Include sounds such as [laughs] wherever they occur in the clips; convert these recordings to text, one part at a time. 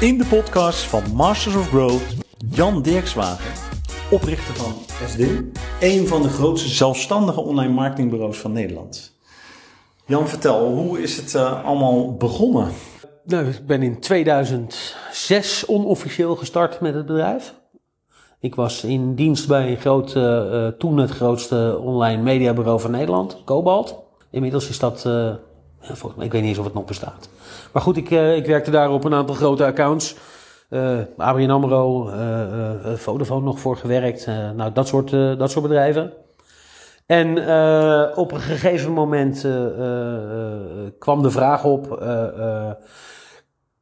In de podcast van Masters of Growth, Jan Dirkswagen, oprichter van SDIM, een van de grootste zelfstandige online marketingbureaus van Nederland. Jan, vertel, hoe is het uh, allemaal begonnen? Nou, ik ben in 2006 onofficieel gestart met het bedrijf. Ik was in dienst bij een groot, uh, toen het grootste online mediabureau van Nederland, Cobalt. Inmiddels is dat, uh, volgens mij, ik weet niet eens of het nog bestaat. Maar goed, ik, ik werkte daar op een aantal grote accounts. Uh, ABN AMRO, uh, Vodafone nog voor gewerkt. nou, dat soort, dat soort bedrijven. En op een gegeven moment kwam de vraag op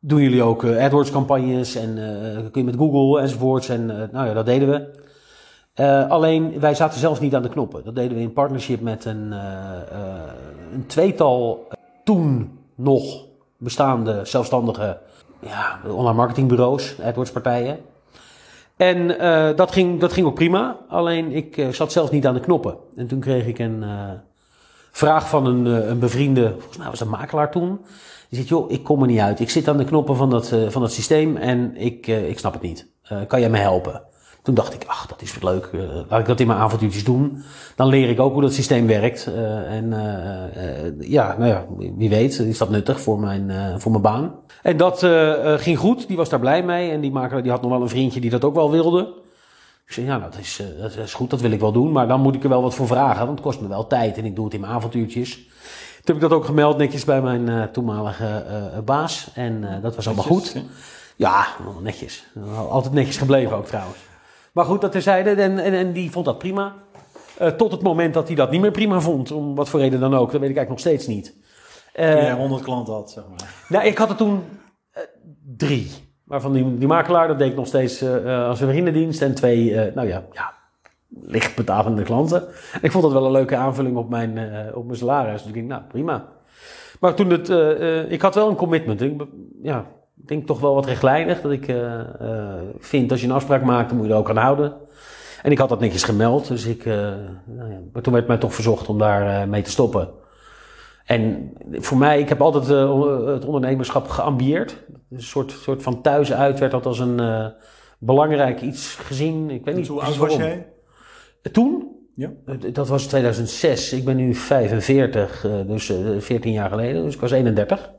doen jullie ook AdWords-campagnes en kun je met Google enzovoorts. En nou ja, dat deden we. alleen wij zaten zelf niet aan de knoppen. Dat deden we in partnership met een, een tweetal toen nog bestaande zelfstandige ja, online marketingbureaus, AdWords-partijen. En dat, ging, dat ging ook prima. Alleen ik zat zelf niet aan de knoppen. En toen kreeg ik een vraag van een, een bevriende, volgens mij was dat makelaar toen. Die zegt, joh, ik kom er niet uit. Ik zit aan de knoppen van dat, van dat systeem en ik, ik snap het niet. Kan jij me helpen? Toen dacht ik, ach, dat is wat leuk. laat ik dat in mijn avontuurtjes doen. Dan leer ik ook hoe dat systeem werkt. en ja, nou ja, wie weet is dat nuttig voor mijn, voor mijn baan. En dat ging goed. Die was daar blij mee. En die, maker, die had nog wel een vriendje die dat ook wel wilde. Ik zei, ja, dat is, dat is goed, dat wil ik wel doen. Maar dan moet ik er wel wat voor vragen, want het kost me wel tijd. En ik doe het in mijn avontuurtjes. Toen heb ik dat ook gemeld netjes bij mijn toenmalige baas. En dat was allemaal goed. Ja, netjes. Altijd netjes gebleven ook trouwens. Maar goed, dat terzijde. En, en, en die vond dat prima. tot het moment dat hij dat niet meer prima vond. Om wat voor reden dan ook. Dat weet ik eigenlijk nog steeds niet. Toen jij 100 klanten had, zeg maar. Nou, ik had er toen drie. Waarvan die, die makelaar, dat deed ik nog steeds als een vriendendienst. En twee, nou ja, ja licht betalende klanten. En ik vond dat wel een leuke aanvulling op mijn, uh, op mijn salaris. Dus ik denk, nou prima. Maar toen het, uh, uh, ik had wel een commitment. Ik, ja, denk toch wel wat rechtlijnig. Dat ik vind, als je een afspraak maakt, dan moet je er ook aan houden. En ik had dat netjes gemeld. Dus ik, nou ja, maar toen werd mij toch verzocht om daar mee te stoppen. En voor mij, ik heb altijd het ondernemerschap geambieerd. Een soort, soort van thuis uit werd dat als een belangrijk iets gezien. Ik weet niet hoe oud was jij? Toen? Ja. Dat was 2006. Ik ben nu 45, dus 14 jaar geleden. Dus ik was 31.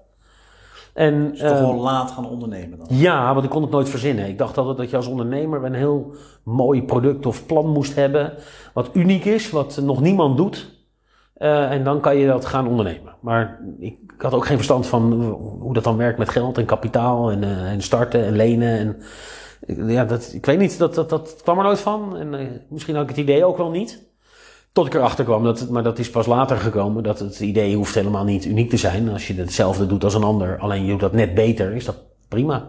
En, dus toch uh, wel laat gaan ondernemen dan? Ja, want ik kon het nooit verzinnen. Ik dacht altijd dat je als ondernemer een heel mooi product of plan moest hebben. Wat uniek is, wat nog niemand doet. Uh, en dan kan je dat gaan ondernemen. Maar ik, had ook geen verstand van hoe dat dan werkt met geld en kapitaal en, uh, en starten en lenen. En ja, dat, ik weet niet, dat, dat, dat kwam er nooit van. En misschien had ik het idee ook wel niet. Tot ik erachter kwam, dat het, maar dat is pas later gekomen, dat het idee hoeft helemaal niet uniek te zijn. Als je hetzelfde doet als een ander, alleen je doet dat net beter, is dat prima.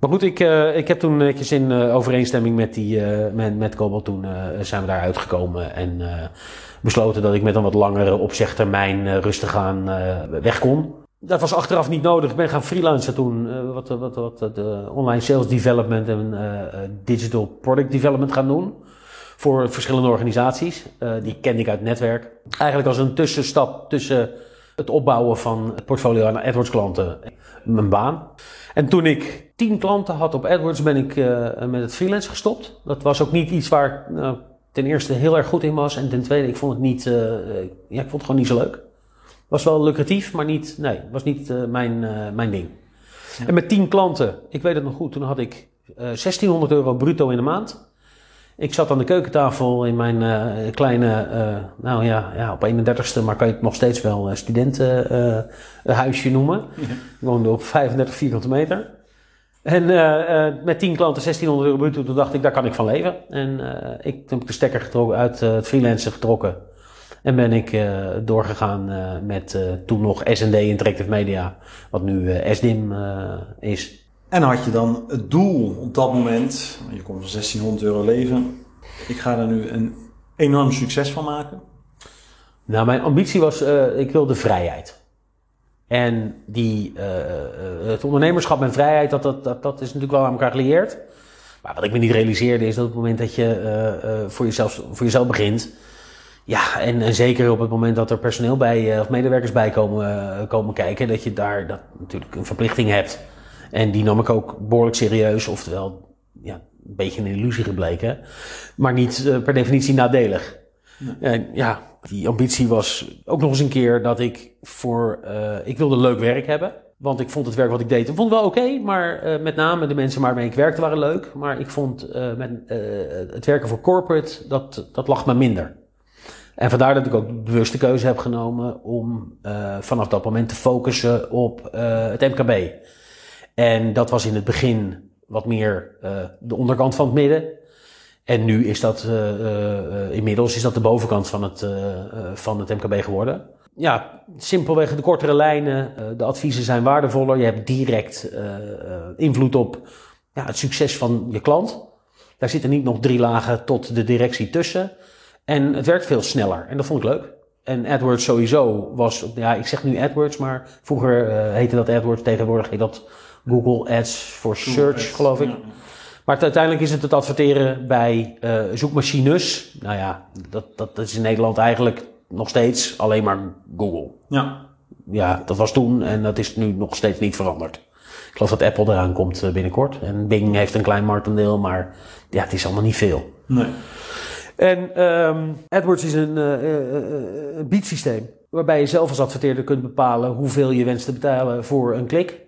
Maar goed, ik, uh, ik heb toen netjes in uh, overeenstemming met, die, met, met Cobalt, toen zijn we daar uitgekomen en besloten dat ik met een wat langere opzegtermijn rustig aan weg kon. Dat was achteraf niet nodig. Ik ben gaan freelancen toen. Wat, wat, wat de online sales development en digital product development gaan doen. Voor verschillende organisaties. Uh, die kende ik uit het netwerk. Eigenlijk als een tussenstap tussen het opbouwen van het portfolio aan AdWords klanten en mijn baan. En toen ik tien klanten had op AdWords ben ik met het freelance gestopt. Dat was ook niet iets waar ik nou, ten eerste heel erg goed in was. En ten tweede, ik vond het niet, ja, ik vond het gewoon niet zo leuk. Was wel lucratief, maar niet, nee, was niet mijn, mijn ding. Ja. En met 10 klanten, ik weet het nog goed, toen had ik uh, eh, 1600 euro bruto in de maand. Ik zat aan de keukentafel in mijn kleine, nou ja, ja, op 31ste, maar kan je het nog steeds wel studentenhuisje noemen. Ja. Ik woonde op 35 vierkante meter. En met 10 klanten 1600 euro bruto, toen dacht ik, daar kan ik van leven. En ik, toen heb ik de stekker getrokken, uit het freelancen getrokken. En ben ik uh, doorgegaan uh, met uh, toen nog S&D Interactive Media, wat nu SDIM is. En had je dan het doel op dat moment, je komt van 1600 euro leven, ik ga er nu een enorm succes van maken? Nou, mijn ambitie was, ik wilde vrijheid. En die, het ondernemerschap en vrijheid, dat, dat, dat, is natuurlijk wel aan elkaar gelieerd. Maar wat ik me niet realiseerde is dat op het moment dat je voor, jezelf, voor jezelf begint, ja, en, en, zeker op het moment dat er personeel bij, uh, of medewerkers bij komen, uh, komen kijken, dat je daar dat natuurlijk een verplichting hebt. En die nam ik ook behoorlijk serieus, oftewel ja, een beetje een illusie gebleken, maar niet eh, per definitie nadelig. En ja, die ambitie was ook nog eens een keer dat ik voor, eh, ik wilde leuk werk hebben. Want ik vond het werk wat ik deed, ik vond het wel oké, maar eh, met name de mensen waarmee ik werkte waren leuk. Maar ik vond met, het werken voor corporate, dat, dat lag me minder. En vandaar dat ik ook de bewuste keuze heb genomen om vanaf dat moment te focussen op het MKB. En dat was in het begin wat meer eh, de onderkant van het midden. En nu is dat, eh, eh, inmiddels is dat de bovenkant van het, van het MKB geworden. Ja, simpelweg de kortere lijnen, de adviezen zijn waardevoller. Je hebt direct invloed op ja, het succes van je klant. Daar zitten niet nog drie lagen tot de directie tussen. En het werkt veel sneller. En dat vond ik leuk. En AdWords sowieso was, ja, ik zeg nu AdWords, maar vroeger heette dat AdWords, tegenwoordig heet dat Google Ads for Search, geloof ik. Ja. Maar uiteindelijk is het het adverteren bij eh, zoekmachines. Nou ja, dat, dat, dat is in Nederland eigenlijk nog steeds alleen maar Google. Ja. Ja, dat was toen en dat is nu nog steeds niet veranderd. Ik geloof dat Apple eraan komt eh, binnenkort. En Bing heeft een klein marktendeel, maar ja, het is allemaal niet veel. Nee. En ehm, AdWords is een, eh, een biedsysteem waarbij je zelf als adverteerder kunt bepalen hoeveel je wenst te betalen voor een klik.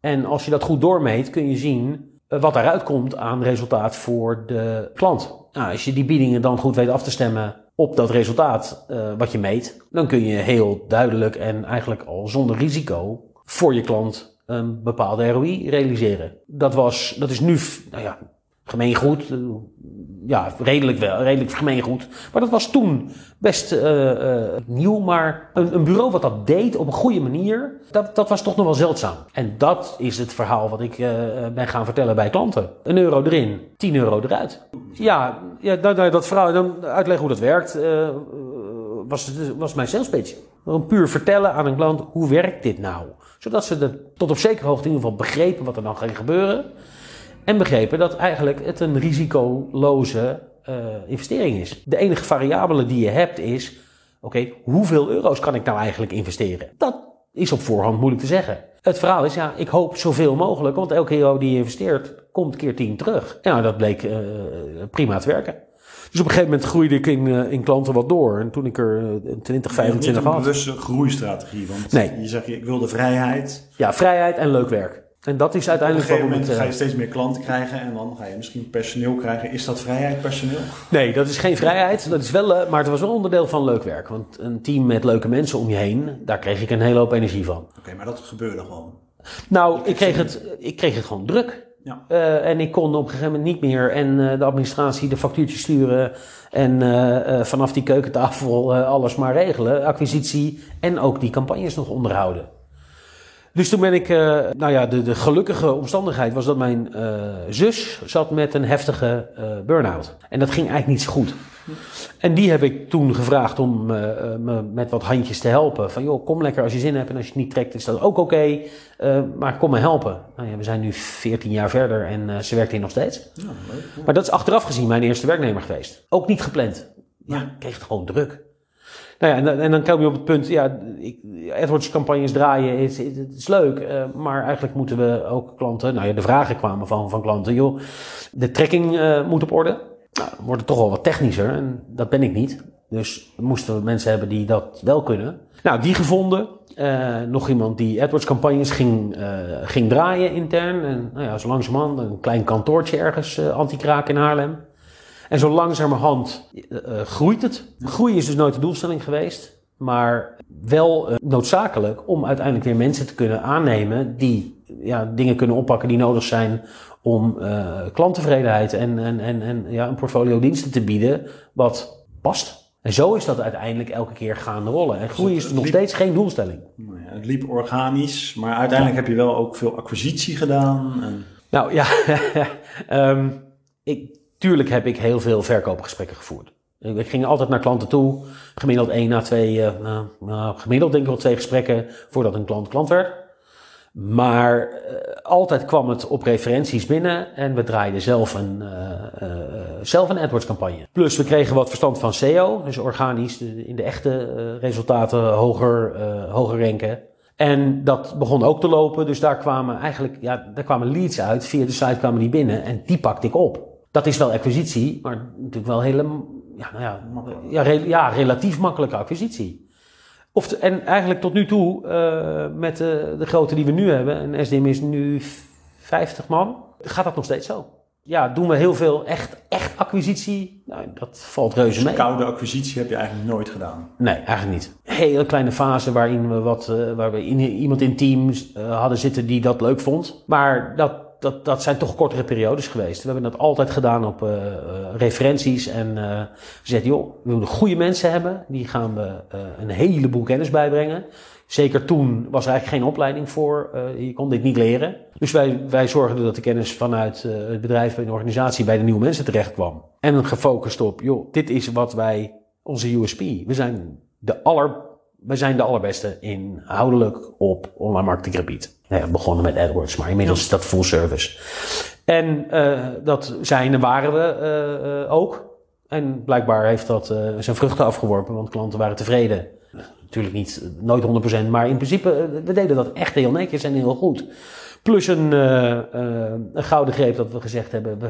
En als je dat goed doormeet, kun je zien eh, wat eruit komt aan resultaat voor de klant. Nou, als je die biedingen dan goed weet af te stemmen op dat resultaat eh, wat je meet, dan kun je heel duidelijk en eigenlijk al zonder risico voor je klant een bepaalde ROI realiseren. Dat, was, dat is nu, nou ja, gemeengoed. eh, Ja, redelijk wel, redelijk gemeengoed. Maar dat was toen best eh, eh, nieuw. Maar een, een bureau wat dat deed op een goede manier, dat, dat was toch nog wel zeldzaam. En dat is het verhaal wat ik ben gaan vertellen bij klanten. Een euro erin, 10 euro eruit. Ja, ja dat, dat- dat verhaal, dan uitleggen hoe dat werkt, was, was mijn sales pitch. Gewoon puur vertellen aan een klant, hoe werkt dit nou? Zodat ze er tot op zekere hoogte in ieder geval begrepen wat er dan ging gebeuren. En begrepen dat eigenlijk het een risicoloze eh, investering is. De enige variabele die je hebt is: oké, hoeveel euro's kan ik nou eigenlijk investeren? Dat is op voorhand moeilijk te zeggen. Het verhaal is, ja, ik hoop zoveel mogelijk, want elke euro die je investeert, komt keer 10 terug. Ja, dat bleek eh, prima te werken. Dus op een gegeven moment groeide ik in, eh, in klanten wat door. En toen ik er eh, 20, 25 niet een had. bewuste groeistrategie. Want Nee. je zegt, ik wil de vrijheid. Ja, vrijheid en leuk werk. En dat is Op een uiteindelijk gegeven moment ga je steeds meer klanten krijgen en dan ga je misschien personeel krijgen. Is dat vrijheid, personeel? Nee, dat is geen vrijheid. Dat is wel, eh, maar het was wel onderdeel van leuk werk. Want een team met leuke mensen om je heen, daar kreeg ik een hele hoop energie van. Oké, maar dat gebeurde gewoon. Nou, ik kreeg het, ik kreeg het gewoon druk. Ja. Eh, en ik kon op een gegeven moment niet meer en eh, de administratie de factuurtjes sturen en vanaf die keukentafel alles maar regelen, acquisitie en ook die campagnes nog onderhouden. Dus toen ben ik, eh, nou ja, de, de gelukkige omstandigheid was dat mijn eh, zus zat met een heftige eh burn-out. En dat ging eigenlijk niet zo goed. En die heb ik toen gevraagd om me met wat handjes te helpen. Van joh, kom lekker als je zin hebt en als je het niet trekt is dat ook oké. Maar kom me helpen. Nou ja, we zijn nu 14 jaar verder en ze werkt hier nog steeds. Ja, leuk. Maar dat is achteraf gezien mijn eerste werknemer geweest. Ook niet gepland. Ja, Ja. ik kreeg het gewoon druk. Nou ja, en, dan- en dan kom je op het punt, ja, ik, AdWords campagnes draaien, is- het is leuk, eh, maar eigenlijk moeten we ook klanten, nou ja, de vragen kwamen van, van klanten, joh, de tracking eh, moet op orde. Nou, wordt het toch wel wat technischer en dat ben ik niet. Dus we moesten mensen hebben die dat wel kunnen. Nou, die gevonden. Eh, nog iemand die AdWords campagnes ging, eh, ging draaien intern. En nou ja, zo langzamerhand een klein kantoortje ergens, eh anti-kraak in Haarlem. En zo langzamerhand eh, groeit het. Groei is dus nooit de doelstelling geweest. Maar wel eh, noodzakelijk om uiteindelijk weer mensen te kunnen aannemen die ja, dingen kunnen oppakken die nodig zijn om eh, klanttevredenheid en, en, en, en ja, een portfolio diensten te bieden wat past. En zo is dat uiteindelijk elke keer gaan rollen. En groei is dus nog steeds geen doelstelling. Nou ja, het liep organisch, maar uiteindelijk heb je wel ook veel acquisitie gedaan. En, Nou ja, [laughs] Ehm, ik, tuurlijk heb ik heel veel verkoopgesprekken gevoerd. Ik, ging altijd naar klanten toe, gemiddeld één na twee, eh, nou, nou, gemiddeld denk ik wel twee gesprekken voordat een klant klant werd. Maar eh, altijd kwam het op referenties binnen en we draaiden zelf een, eh, eh, zelf een AdWords campagne. Plus we kregen wat verstand van SEO, dus organisch in de echte eh, resultaten hoger, eh, hoger ranken. En dat begon ook te lopen, dus daar kwamen eigenlijk ja, daar kwamen leads uit. Via de site kwamen die binnen en die pakte ik op. Dat is wel acquisitie, maar natuurlijk wel hele, ja, nou ja, ja, re- ja, relatief makkelijke acquisitie. Of, en eigenlijk tot nu toe, eh, met de, de grootte die we nu hebben, en SDM is nu 50 man, gaat dat nog steeds zo. Ja, doen we heel veel echt, echt acquisitie? Nou, dat valt reuze mee. Koude acquisitie heb je eigenlijk nooit gedaan. Nee, eigenlijk niet. Hele kleine fase waarin we wat, eh, waar we in, iemand in teams eh, hadden zitten die dat leuk vond. Maar dat, dat, dat zijn toch kortere periodes geweest. We hebben dat altijd gedaan op eh, referenties en eh gezegd, joh, we willen goede mensen hebben. Die gaan we eh, een heleboel kennis bijbrengen. Zeker toen was er eigenlijk geen opleiding voor. je kon dit niet leren. Dus wij, wij zorgden dat de kennis vanuit het bedrijf en de organisatie bij de nieuwe mensen terecht kwam. En gefocust op, joh, dit is wat wij, onze USP. We zijn de aller, we zijn de allerbeste inhoudelijk op online marketinggebied. Nou ja, we begonnen met AdWords, maar inmiddels is dat full service. En eh, dat zijn en waren we eh, eh, ook. En blijkbaar heeft dat zijn vruchten afgeworpen, want klanten waren tevreden. Natuurlijk niet, nooit 100%, maar in principe, we deden dat echt heel netjes en heel goed. Plus een, een gouden greep dat we gezegd hebben, we,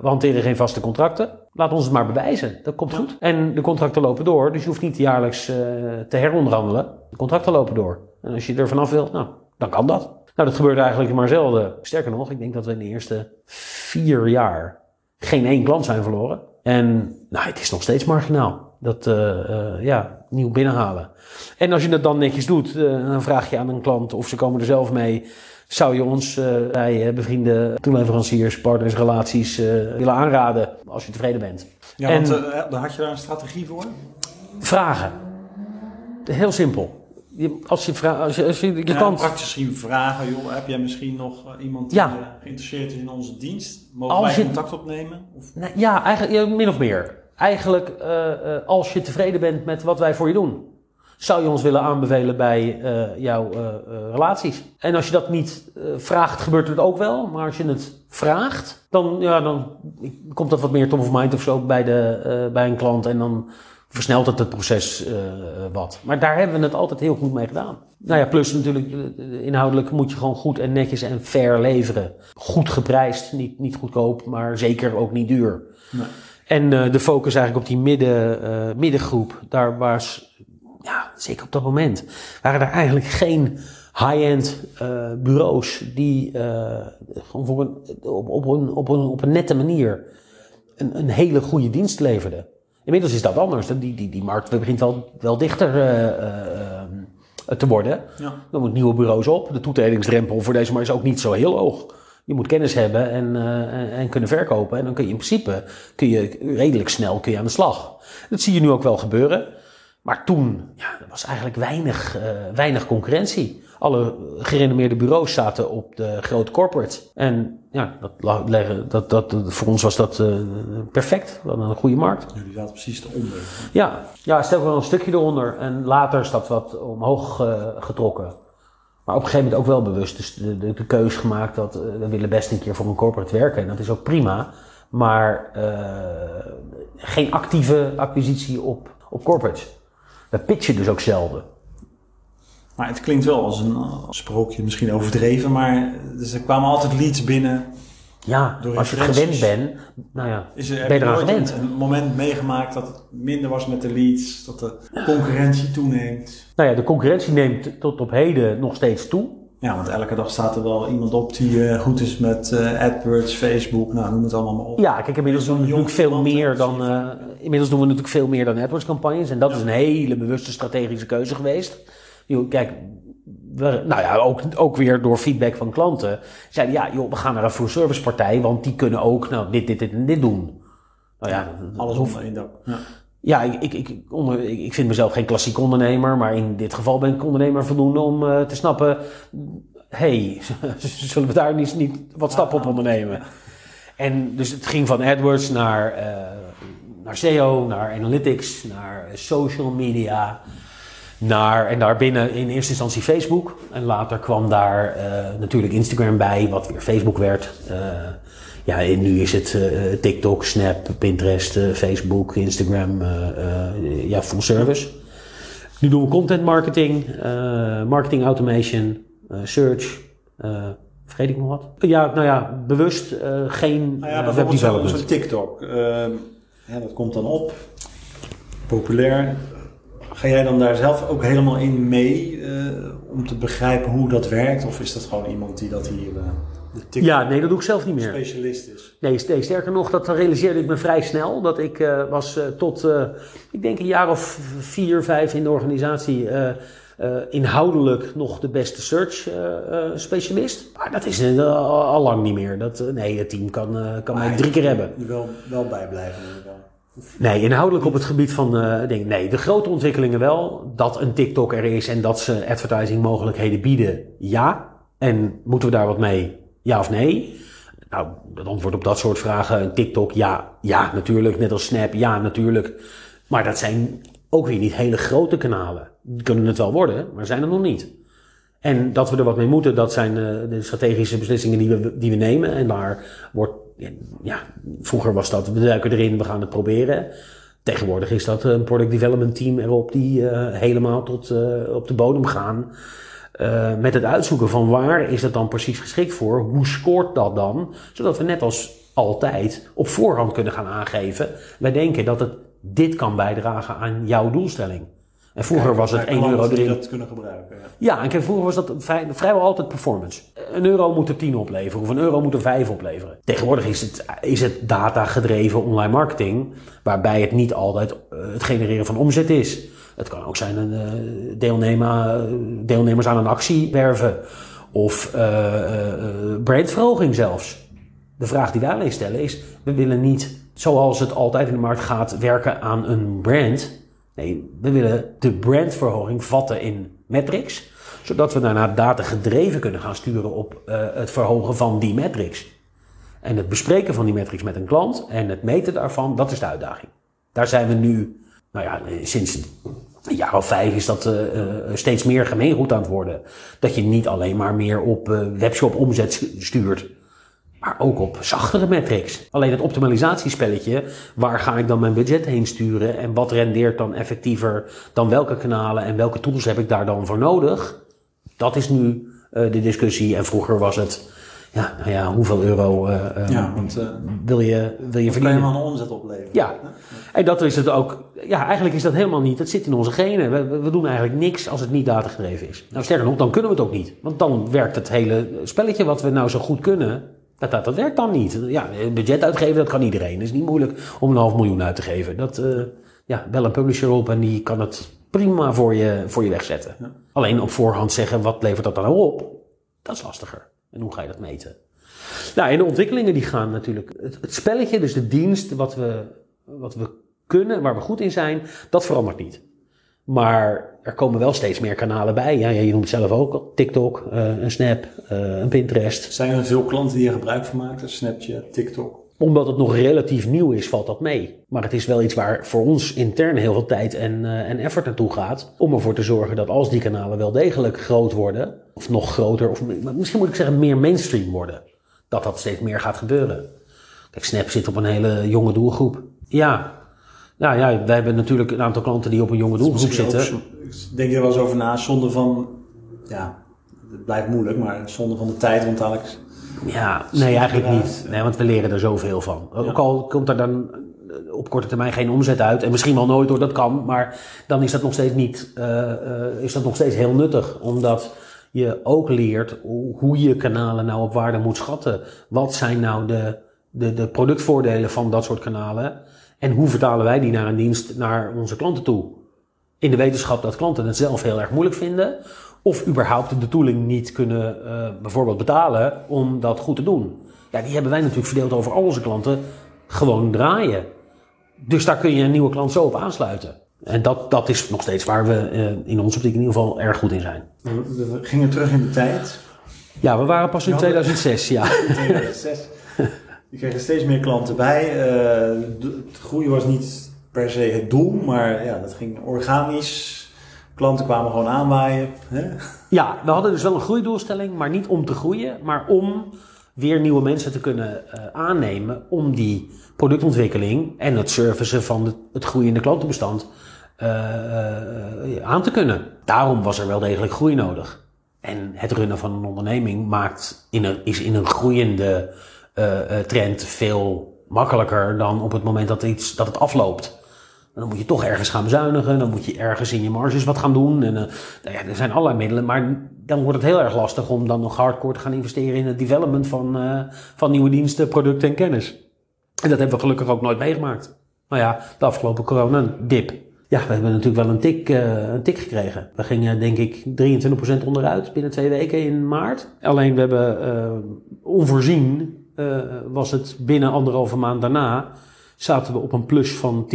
we hanteren geen vaste contracten. Laat ons het maar bewijzen, dat komt goed. En de contracten lopen door, dus je hoeft niet jaarlijks eh, te heronderhandelen. De contracten lopen door. En als je er vanaf wilt, nou, dan kan dat. Nou, dat gebeurt eigenlijk maar zelden. Sterker nog, ik denk dat we in de eerste vier jaar geen één klant zijn verloren. En nou, het is nog steeds marginaal. Dat eh, eh, ja, nieuw binnenhalen. En als je dat dan netjes doet, dan vraag je aan een klant of ze komen er zelf mee. Zou je ons eh, bij eh, bevriende toeleveranciers, partners, relaties eh, willen aanraden als je tevreden bent? Ja, En- want eh, dan had je daar een strategie voor? Vragen. Heel simpel. Je, als je, vra- als je, als je, je Ja, kan praktisch misschien vragen, joh, heb jij misschien nog eh, iemand Ja. die eh, geïnteresseerd is in onze dienst? Mogen Als wij contact opnemen? Of, ja, eigenlijk ja, min of meer. Eigenlijk, eh, eh, als je tevreden bent met wat wij voor je doen, zou je ons willen aanbevelen bij eh, jouw eh, relaties. En als je dat niet eh, vraagt, gebeurt het ook wel. Maar als je het vraagt, dan, ja, dan komt dat wat meer top of mind of zo bij, de, bij een klant. En dan versnelt het het proces wat. Maar daar hebben we het altijd heel goed mee gedaan. Nou ja, plus natuurlijk, inhoudelijk moet je gewoon goed en netjes en fair leveren. Goed geprijsd, niet, niet goedkoop, maar zeker ook niet duur. Nee. En de focus eigenlijk op die midden, middengroep, daar was, zeker op dat moment, waren er eigenlijk geen high-end eh, bureaus die voor een, op, op, een, op, een, op een nette manier een, een hele goede dienst leverden. Inmiddels is dat anders. Die, die, die markt begint wel, wel dichter eh, te worden. ja. Dan moeten nieuwe bureaus op. De toetredingsdrempel voor deze markt is ook niet zo heel hoog. Je moet kennis hebben en, en, en kunnen verkopen. En dan kun je in principe kun je redelijk snel kun je aan de slag. Dat zie je nu ook wel gebeuren. Maar toen ja, er was eigenlijk weinig, eh, weinig concurrentie. Alle gerenommeerde bureaus zaten op de grote corporates. En ja, dat, dat, dat, voor ons was dat eh, perfect. We hadden een goede markt. Jullie zaten precies eronder. Ja, ja stel wel een stukje eronder. En later is dat wat omhoog eh, getrokken. Maar op een gegeven moment ook wel bewust. Dus de, de, de keus gemaakt dat we willen best een keer voor een corporate werken. En dat is ook prima. Maar geen actieve acquisitie op, op corporates. We pitchen dus ook zelden. Maar het klinkt wel als een eh, sprookje, misschien overdreven, maar dus er kwamen altijd leads binnen. Ja, Door als je gewend bent, nou ja, Is er, ben je eraan gewend. een, een moment meegemaakt dat het minder was met de leads, dat de concurrentie toeneemt? Nou ja, de concurrentie neemt tot op heden nog steeds toe. Ja, want elke dag staat er wel iemand op die eh, goed is met eh, AdWords, Facebook, nou noem het allemaal maar op. Ja, kijk, inmiddels doen we natuurlijk veel meer dan. eh, inmiddels doen we natuurlijk veel meer dan AdWords campagnes. En dat is een hele bewuste strategische keuze geweest. Joh, kijk, we, nou ja, ook, ook weer door feedback van klanten. Zeiden ja, joh, we gaan naar een full service partij, want die kunnen ook nou, dit, dit, dit en dit doen. Nou ja, Alles onder één dak. Ja. Ja, ik, ik, ik, onder, ik, vind mezelf geen klassiek ondernemer, maar in dit geval ben ik ondernemer voldoende om eh, te snappen. hey, [laughs] zullen we daar niet, niet wat stappen op ondernemen? En dus het ging van AdWords naar, eh, naar SEO, naar analytics, naar social media. Naar, en daarbinnen in eerste instantie Facebook. En later kwam daar eh, natuurlijk Instagram bij, wat weer Facebook werd. Ja, en nu is het eh, TikTok, Snap, Pinterest, eh, Facebook, Instagram, eh, ja, full service. Nu doen we content marketing, marketing automation, search. vergeet ik nog wat? Ja, nou ja, bewust geen Nou ja, bijvoorbeeld zo'n zo'n TikTok. Ehm, ja, dat komt dan op. Populair. Ga jij dan daar zelf ook helemaal in mee om te begrijpen hoe dat werkt? Of is dat gewoon iemand die dat hier de Ja, nee, dat doe ik zelf niet meer. specialist is? Nee, nee, sterker nog, dat realiseerde ik me vrij snel. Dat ik eh, was eh, tot, eh, ik denk een jaar of vier, vijf in de organisatie... inhoudelijk nog de beste search specialist. Maar dat is al, lang niet meer. Dat, nee, het team kan, kan mij drie keer hebben. Je wel, wel bijblijven. Nee, inhoudelijk op het gebied van. Nee, de grote ontwikkelingen wel. Dat een TikTok er is en dat ze advertising mogelijkheden bieden, ja. En moeten we daar wat mee? Ja of nee? Nou, het antwoord op dat soort vragen, TikTok, ja, ja, natuurlijk. Net als Snap, ja, natuurlijk. Maar dat zijn ook weer niet hele grote kanalen. Die kunnen het wel worden, maar zijn er nog niet. En dat we er wat mee moeten, dat zijn eh, de strategische beslissingen die we, die we nemen. En daar wordt, ja, vroeger was dat, we duiken erin, we gaan het proberen. Tegenwoordig is dat een product development team erop die eh, helemaal tot eh, op de bodem gaan. Eh, met het uitzoeken van waar is het dan precies geschikt voor? Hoe scoort dat dan? Zodat we net als altijd op voorhand kunnen gaan aangeven. Wij denken dat het dit kan bijdragen aan jouw doelstelling. En vroeger was het Naar 1 euro erin. dat kunnen gebruiken. Ja. Ja, en vroeger was dat vrij, vrijwel altijd performance. Een euro moet er 10 opleveren of een euro moet er 5 opleveren. Tegenwoordig is het, is het data-gedreven online marketing, waarbij het niet altijd eh, het genereren van omzet is. Het kan ook zijn een eh, deelnemer, deelnemers aan een actie werven of eh, eh, brandverhoging zelfs. De vraag die wij alleen stellen is: we willen niet, zoals het altijd in de markt gaat, werken aan een brand. Nee, we willen de brandverhoging vatten in metrics, zodat we daarna data gedreven kunnen gaan sturen op het verhogen van die metrics. En het bespreken van die metrics met een klant en het meten daarvan, dat is de uitdaging. Daar zijn we nu, nou ja, sinds een jaar of vijf is dat eh, eh, steeds meer gemeengoed aan het worden. Dat je niet alleen maar meer op eh, webshop omzet stuurt, maar ook op zachtere metrics. Alleen het optimalisatiespelletje, waar ga ik dan mijn budget heen sturen en wat rendeert dan effectiever dan welke kanalen en welke tools heb ik daar dan voor nodig? Dat is nu de discussie. En vroeger was het, ja, nou ja, hoeveel euro eh, eh, Ja, want uh, wil je, wil je kan je verdienen? een omzet opleveren. Ja, en dat is het ook. Ja, eigenlijk is dat helemaal niet. Het zit in onze genen. We, we- doen eigenlijk niks als het niet datagedreven is. Nou, sterker nog, dan kunnen we het ook niet. Want dan werkt het hele spelletje wat we nou zo goed kunnen. Dat, dat, dat werkt dan niet. Ja, budget uitgeven, dat kan iedereen. Het is niet moeilijk om een half miljoen uit te geven. Dat, eh, ja, bel een publisher op en die kan het prima voor je, voor je wegzetten. Alleen op voorhand zeggen, wat levert dat dan nou op? Dat is lastiger. En hoe ga je dat meten? Nou, en de ontwikkelingen die gaan natuurlijk. Het, spelletje, dus de dienst, wat we, wat we kunnen, waar we goed in zijn, dat verandert niet. Maar er komen wel steeds meer kanalen bij. Ja, je noemt zelf ook. TikTok, eh, een Snap, eh, een Pinterest. Zijn er veel klanten die er gebruik van maken? Snapchat, TikTok? Omdat het nog relatief nieuw is, valt dat mee. Maar het is wel iets waar voor ons intern heel veel tijd en, eh, en effort naartoe gaat. Om ervoor te zorgen dat als die kanalen wel degelijk groot worden, of nog groter, of misschien moet ik zeggen meer mainstream worden, dat dat steeds meer gaat gebeuren. Kijk, Snap zit op een hele jonge doelgroep. Ja, nou ja, wij hebben natuurlijk een aantal klanten die op een jonge doelgroep zitten. ook denk er wel eens over na, zonder van... Ja, het blijft moeilijk, maar zonder van de tijd, want dadelijk... Ja, nee, eigenlijk niet. Nee, want we leren er zoveel van. Ook al komt er dan eh, op korte termijn geen omzet uit, en misschien wel nooit hoor, dat kan, maar dan is dat nog steeds niet, eh, eh, is dat nog steeds heel nuttig, omdat je ook leert hoe hoe je kanalen nou op waarde moet schatten. Wat zijn nou de, de, de productvoordelen van dat soort kanalen? En hoe vertalen wij die naar een dienst, naar onze klanten toe? in de wetenschap dat klanten het zelf heel erg moeilijk vinden. Of überhaupt de tooling niet kunnen eh, bijvoorbeeld betalen om dat goed te doen. Ja, die hebben wij natuurlijk verdeeld over al onze klanten gewoon draaien. Dus daar kun je een nieuwe klant zo op aansluiten. En dat, dat is nog steeds waar we eh, in onze optiek in ieder geval erg goed in zijn. We, gingen terug in de tijd. Ja, we waren pas in Ja, 2006, ja. In 2006. Je kreeg er steeds meer klanten bij. Eh, het groeien was niet per se het doel, maar ja, dat ging organisch. Klanten kwamen gewoon aanwaaien. Hè? Ja, we hadden dus wel een groeidoelstelling, maar niet om te groeien, maar om weer nieuwe mensen te kunnen eh, aannemen om die productontwikkeling en het servicen van het, het groeiende klantenbestand uh, aan te kunnen. Daarom was er wel degelijk groei nodig. En het runnen van een onderneming maakt in een, is in een groeiende trend veel makkelijker dan op het moment dat, iets, dat het afloopt. Dan moet je toch ergens gaan bezuinigen, dan moet je ergens in je marges wat gaan doen. En, uh, nou ja, er zijn allerlei middelen, maar dan wordt het heel erg lastig om dan nog hardcore te gaan investeren in het development van, uh, van nieuwe diensten, producten en kennis. En dat hebben we gelukkig ook nooit meegemaakt. Nou ja, de afgelopen corona-dip. Ja, we hebben natuurlijk wel een tik, uh, een tik gekregen. We gingen denk ik 23% onderuit binnen twee weken in maart. Alleen we hebben onvoorzien, was het binnen anderhalve maand daarna zaten we op een plus van 10%.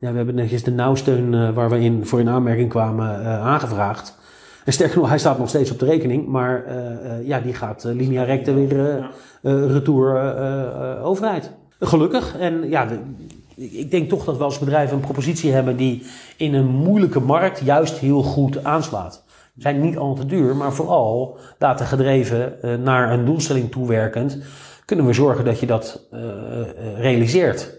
Ja, we hebben netjes de nauwsteun uh, waar we in, voor in aanmerking kwamen uh, aangevraagd. En sterker nog, hij staat nog steeds op de rekening, maar uh, ja, die gaat linea recta weer retour overheid. Gelukkig. En ja, de, ik denk toch dat we als bedrijf een propositie hebben die in een moeilijke markt juist heel goed aanslaat. We zijn niet al te duur, maar vooral data gedreven naar een doelstelling toewerkend, kunnen we zorgen dat je dat realiseert.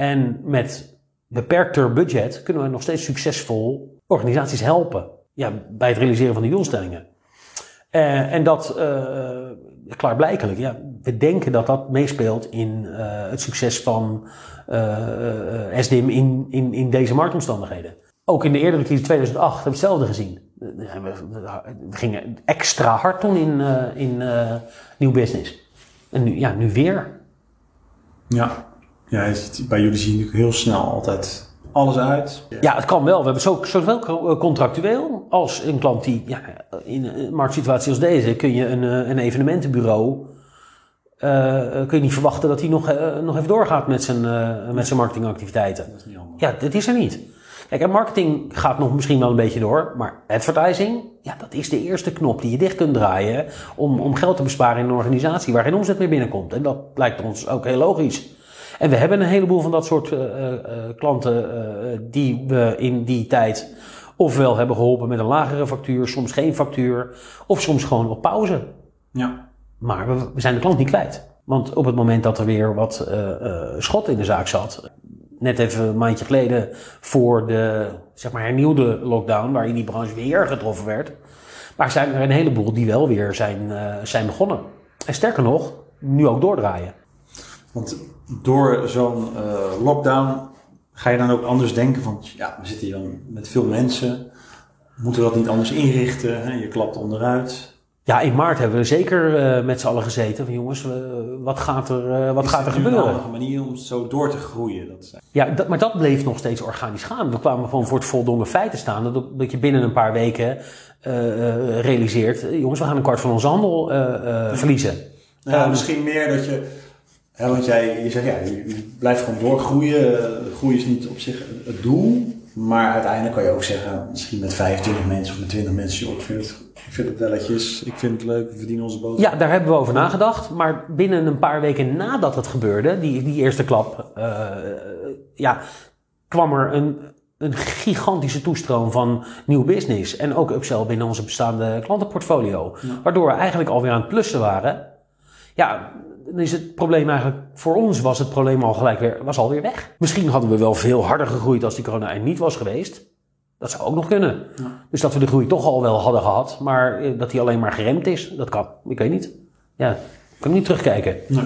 En met beperkter budget kunnen we nog steeds succesvol organisaties helpen ja, bij het realiseren van die doelstellingen. Uh, en dat uh, klaarblijkelijk. Ja, we denken dat dat meespeelt in uh, het succes van SDIM in, in, in deze marktomstandigheden. Ook in de eerdere crisis 2008 hebben we hetzelfde gezien. We gingen extra hard toen in, in nieuw business. En nu, ja, nu weer. Ja. Ja, bij jullie zien natuurlijk heel snel altijd alles uit. Ja, het kan wel. We hebben zo, zowel contractueel als een klant die, ja, in een marktsituatie als deze, kun je een, eh, een evenementenbureau, uh, kun je niet verwachten dat hij nog, uh, nog even doorgaat met zijn, uh, met zijn marketingactiviteiten. Dat is ja, dat is er niet. Kijk, en marketing gaat nog misschien wel een beetje door, maar advertising, ja, dat is de eerste knop die je dicht kunt draaien om, om geld te besparen in een organisatie waar geen omzet meer binnenkomt. En dat lijkt ons ook heel logisch. En we hebben een heleboel van dat soort uh, uh, klanten uh, die we in die tijd ofwel hebben geholpen met een lagere factuur, soms geen factuur, of soms gewoon op pauze. Ja. Maar we, we zijn de klant niet kwijt. Want op het moment dat er weer wat schot in de zaak zat, net even een maandje geleden voor de zeg maar, hernieuwde lockdown, waarin die branche weer getroffen werd. Maar zijn er een heleboel die wel weer zijn, zijn begonnen. En sterker nog, nu ook doordraaien. Want door zo'n uh, lockdown ga je dan ook anders denken van, ja, we zitten hier met veel mensen, moeten we dat niet anders inrichten? Hè? Je klapt onderuit. Ja, in maart hebben we zeker uh, met z'n allen gezeten van jongens, uh, wat gaat er, wat gaat er gebeuren? Een manier om zo door te groeien. Dat ja, dat, maar dat bleef nog steeds organisch gaan. We kwamen gewoon voor het voldongen feit te staan dat, dat je binnen een paar weken realiseert, jongens, we gaan een kwart van onze handel verliezen. Ja, um, misschien meer dat je ja, want jij je zegt, ja, je, blijft gewoon doorgroeien. Groei is niet op zich het doel. Maar uiteindelijk kan je ook zeggen, misschien met 25 mensen of met 20 mensen, joh, ik vind het, ik vind het welletjes, ik vind het leuk, we verdienen onze boter. Ja, daar hebben we over nagedacht. Maar binnen een paar weken nadat het gebeurde, die, die eerste klap, uh, ja, kwam er een, een gigantische toestroom van nieuw business. En ook upsell binnen onze bestaande klantenportfolio. Waardoor we eigenlijk alweer aan het plussen waren. Ja, dan is het probleem eigenlijk, voor ons was het probleem al gelijk weer, was alweer weg. Misschien hadden we wel veel harder gegroeid als die corona er niet was geweest. Dat zou ook nog kunnen. Ja. Dus dat we de groei toch al wel hadden gehad, maar eh, dat die alleen maar geremd is, dat kan. Ik weet niet. Ja, ik kan niet terugkijken. Nee.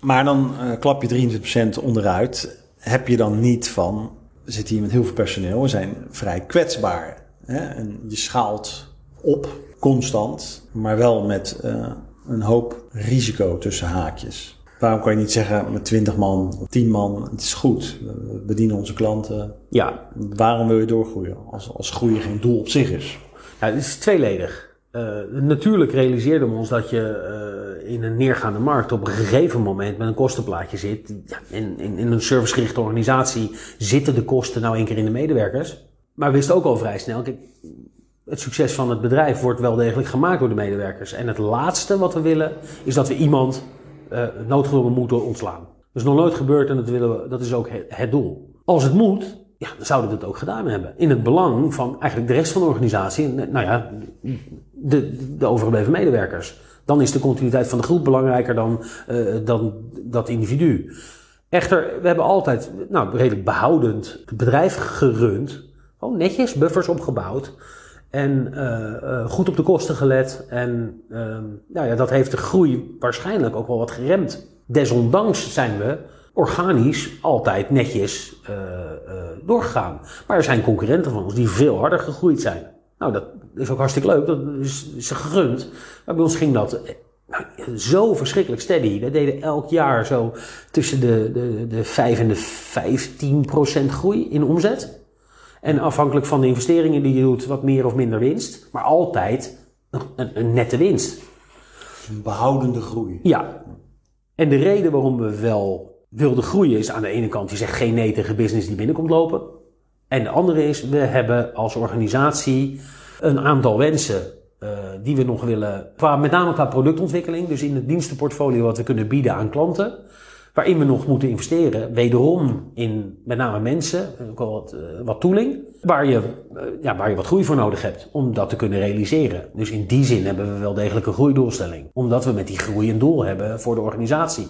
Maar dan uh, klap je 23% onderuit. Heb je dan niet van, we zitten hier met heel veel personeel, we zijn vrij kwetsbaar. Hè? En je schaalt op, constant, maar wel met uh, een hoop risico tussen haakjes. Waarom kan je niet zeggen met 20 man, 10 man, het is goed, we bedienen onze klanten. Ja. Waarom wil je doorgroeien als, als groeien geen doel op zich is? Ja, het is tweeledig. Uh, natuurlijk realiseerden we ons dat je uh, in een neergaande markt op een gegeven moment met een kostenplaatje zit. Ja, in, in, in een servicegerichte organisatie zitten de kosten nou één keer in de medewerkers. Maar we wisten ook al vrij snel, kijk, het succes van het bedrijf wordt wel degelijk gemaakt door de medewerkers. En het laatste wat we willen, is dat we iemand uh, noodgedwongen moeten ontslaan. Dat is nog nooit gebeurd en dat, willen we, dat is ook het, doel. Als het moet, ja, dan zouden we het ook gedaan hebben. In het belang van eigenlijk de rest van de organisatie, nou ja, de, de overgebleven medewerkers. Dan is de continuïteit van de groep belangrijker dan, uh, dan dat individu. Echter, we hebben altijd nou, redelijk behoudend het bedrijf gerund Gewoon netjes, buffers opgebouwd. En eh, eh, goed op de kosten gelet. En ehm, nou ja, dat heeft de groei waarschijnlijk ook wel wat geremd. Desondanks zijn we organisch altijd netjes uh, doorgegaan. Maar er zijn concurrenten van ons die veel harder gegroeid zijn. Nou, dat is ook hartstikke leuk. Dat is, is gegund. Maar bij ons ging dat nou, zo verschrikkelijk steady. We deden elk jaar zo tussen de, de, de 5 en de 15 procent groei in omzet. En afhankelijk van de investeringen die je doet, wat meer of minder winst. Maar altijd een, een nette winst. Een behoudende groei. Ja. En de reden waarom we wel wilden groeien is aan de ene kant, je zegt geen nee tegen business die binnenkomt lopen. En de andere is, we hebben als organisatie een aantal wensen uh, die we nog willen, qua, met name qua productontwikkeling, dus in het dienstenportfolio wat we kunnen bieden aan klanten, waarin we nog moeten investeren, wederom in met name mensen, ook wel wat, uh, wat tooling, waar je, uh, ja, waar je wat groei voor nodig hebt om dat te kunnen realiseren. Dus in die zin hebben we wel degelijk een groeidoelstelling, omdat we met die groei een doel hebben voor de organisatie.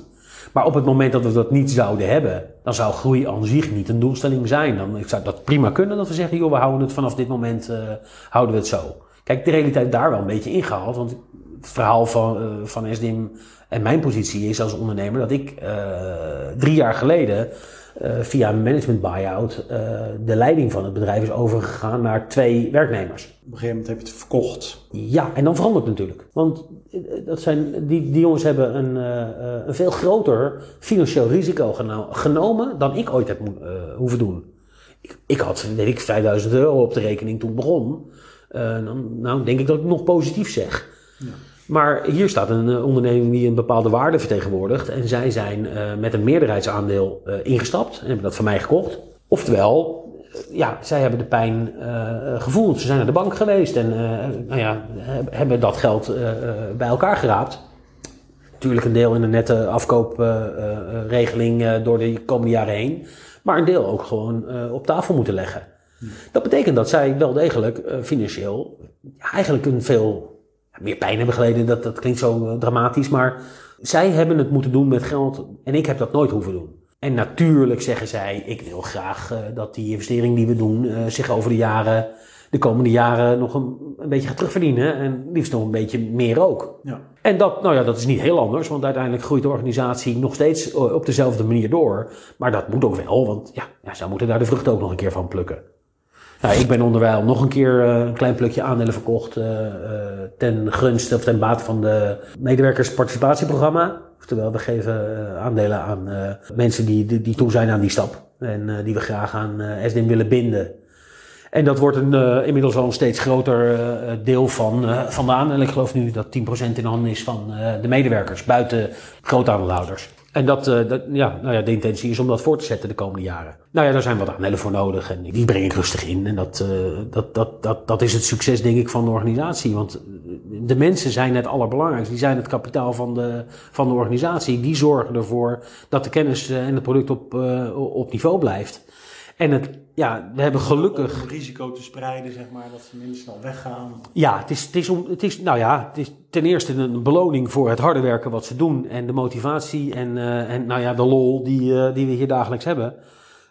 Maar op het moment dat we dat niet zouden hebben, dan zou groei aan zich niet een doelstelling zijn. Dan zou dat prima kunnen dat we zeggen, joh, we houden het vanaf dit moment, uh, houden we het zo. Kijk, de realiteit daar wel een beetje ingehaald. Want het verhaal van, uh, van SDIM en mijn positie is als ondernemer dat ik uh, drie jaar geleden uh, via een management buyout de leiding van het bedrijf is overgegaan naar twee werknemers. Op een gegeven moment heb je het verkocht. Ja, en dan verandert het natuurlijk. Want dat zijn, die, die jongens hebben een, een veel groter financieel risico geno genomen dan ik ooit heb hoeven doen. Ik, ik had, weet ik, 5000 euro op de rekening toen ik begon. Uh, dan, nou, denk ik dat ik nog positief zeg. Ja. Maar hier staat een uh, onderneming die een bepaalde waarde vertegenwoordigt. En zij zijn uh, met een meerderheidsaandeel ingestapt en hebben dat van mij gekocht. Oftewel, ja, zij hebben de pijn gevoeld. Ze zijn naar de bank geweest en nou ja, hebben dat geld bij elkaar geraapt. Natuurlijk een deel in een nette afkoopregeling door de komende jaren heen. Maar een deel ook gewoon op tafel moeten leggen. Dat betekent dat zij wel degelijk financieel eigenlijk een veel meer pijn hebben geleden. Dat, dat klinkt zo uh, dramatisch, maar zij hebben het moeten doen met geld en ik heb dat nooit hoeven doen. En natuurlijk zeggen zij, ik wil graag uh, dat die investering die we doen zich over de jaren, de komende jaren nog een, een, beetje gaat terugverdienen. En liefst nog een beetje meer ook. Ja. En dat, nou ja, dat is niet heel anders, want uiteindelijk groeit de organisatie nog steeds op dezelfde manier door. Maar dat moet ook wel, want ja, ja zij moeten daar de vruchten ook nog een keer van plukken. Nou, ik ben onderwijl nog een keer uh, een klein plukje aandelen verkocht uh, uh, ten gunste of ten bate van de medewerkersparticipatieprogramma. Oftewel, we geven aandelen aan mensen die, die, die, toe zijn aan die stap en die we graag aan SDM willen binden. En dat wordt een, inmiddels al een steeds groter deel van, van de aandelen. Ik geloof nu dat 10% in handen is van de medewerkers, buiten grootaandeelhouders. En dat, uh, dat, ja, nou ja, de intentie is om dat voor te zetten de komende jaren. Nou ja, daar zijn wat aandelen voor nodig en die breng ik rustig in. En dat, uh, dat, dat, dat, dat is het succes, denk ik, van de organisatie. Want de mensen zijn het allerbelangrijkste. Die zijn het kapitaal van de, van de organisatie. Die zorgen ervoor dat de kennis en het product op, op niveau blijft. En het, ja, we hebben gelukkig. Om risico te spreiden, zeg maar, dat ze minder snel weggaan. Ja, het is, het is, om, het is, nou ja, het is ten eerste een beloning voor het harde werken wat ze doen. En de motivatie en, uh, en nou ja, de lol die, uh, die we hier dagelijks hebben.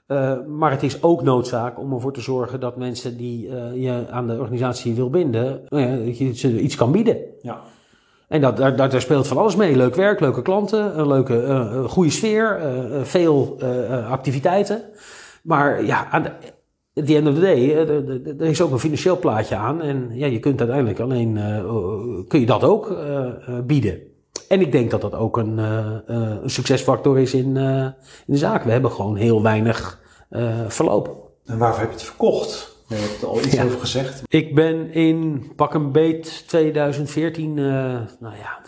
Uh, maar het is ook noodzaak om ervoor te zorgen dat mensen die je aan de organisatie wil binden, nou dat je ze iets kan bieden. Ja. En dat, daar, daar speelt van alles mee. Leuk werk, leuke klanten, een leuke, goede sfeer, veel activiteiten. Maar ja, aan de, at the end of the day, er is ook een financieel plaatje aan. En ja, je kunt uiteindelijk alleen, kun je dat ook bieden. En ik denk dat dat ook een, een succesfactor is in, in de zaak. We hebben gewoon heel weinig verloop. En waarvoor heb je het verkocht? Je hebt er al iets ja. over gezegd. Ik ben in pak een beet 2014, uh, nou ja,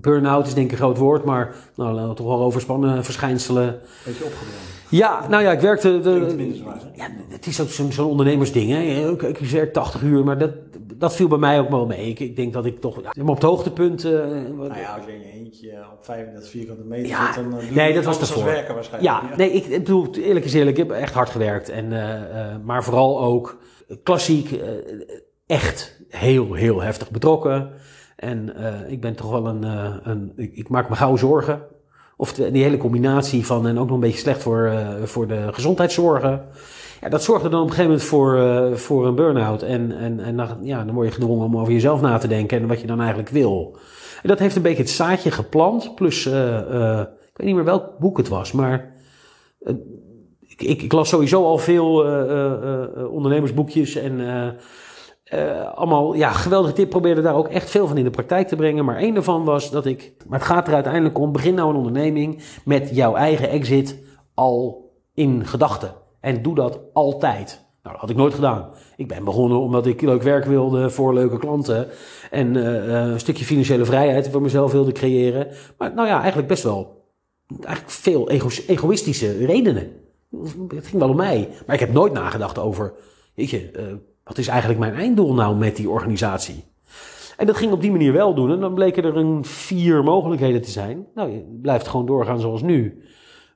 burn-out is denk ik een groot woord, maar nou, toch wel overspannen verschijnselen. Beetje opgebrand. Ja, nou ja, ik werkte. De, ja, het is ook zo'n zo ondernemersding. Hè. Ik, ik werk 80 uur, maar dat, dat viel bij mij ook wel mee. Ik, ik denk dat ik toch ja, op het hoogtepunt. Uh, nou ja, als je in je eentje op 35 vierkante meter ja, zit, dan uh, nee, dat was ervoor. werken waarschijnlijk. Ja, nee, ik, ik bedoel, eerlijk is eerlijk, ik heb echt hard gewerkt. En, uh, maar vooral ook klassiek, echt heel, heel heftig betrokken. En ik ben toch wel een. een ik, maak me gauw zorgen Of die hele combinatie van en ook nog een beetje slecht voor, eh, voor de gezondheidszorgen. Ja, dat zorgde dan op een gegeven moment voor, eh, voor een burn-out. En, en, en dan, ja, dan word je gedwongen om over jezelf na te denken en wat je dan eigenlijk wil. En dat heeft een beetje het zaadje geplant. Plus, eh, eh, ik weet niet meer welk boek het was, maar eh, ik, ik, las sowieso al veel eh, eh, eh, ondernemersboekjes en allemaal ja, geweldige tip. Probeerde daar ook echt veel van in de praktijk te brengen. Maar één daarvan was dat ik, maar het gaat er uiteindelijk om, begin nou een onderneming met jouw eigen exit al in gedachten. En doe dat altijd. Nou, dat had ik nooit gedaan. Ik ben begonnen omdat ik leuk werk wilde voor leuke klanten. En een stukje financiële vrijheid voor mezelf wilde creëren. Maar nou ja, eigenlijk best wel eigenlijk veel ego egoïstische redenen. Het ging wel om mij. Maar ik heb nooit nagedacht over, weet je, eh, wat is eigenlijk mijn einddoel nou met die organisatie? En dat ging op die manier wel doen. En dan bleken er een vier mogelijkheden te zijn. Nou, je blijft gewoon doorgaan zoals nu.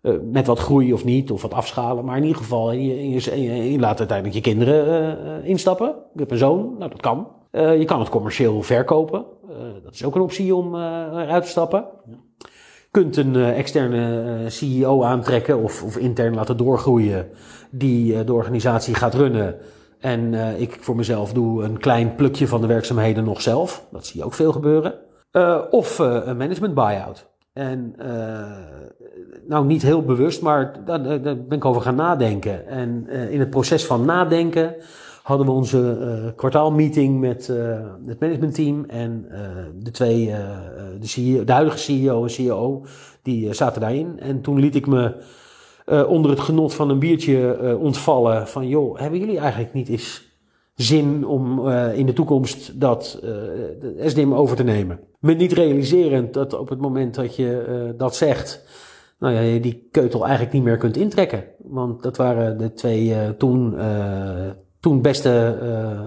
Eh, met wat groei of niet, of wat afschalen. Maar in ieder geval, je, je, je- laat uiteindelijk je kinderen eh, instappen. Ik heb een zoon, nou dat kan. Je kan het commercieel verkopen. Dat is ook een optie om eruit te stappen kunt een eh, externe eh, CEO aantrekken of, of intern laten doorgroeien die eh, de organisatie gaat runnen. En ik voor mezelf doe een klein plukje van de werkzaamheden nog zelf. Dat zie je ook veel gebeuren. Of een management buyout. En nou, niet heel bewust, maar daar, daar ben ik over gaan nadenken. En in het proces van nadenken hadden we onze eh, kwartaalmeeting met eh, het managementteam en eh, de twee, de, CEO, de huidige CEO en CEO, die zaten daarin. En toen liet ik me onder het genot van een biertje ontvallen van, joh, hebben jullie eigenlijk niet eens zin om in de toekomst dat SDM over te nemen? Me niet realiserend dat op het moment dat je dat zegt, nou ja, je die keutel eigenlijk niet meer kunt intrekken. Want dat waren de twee toen, toen beste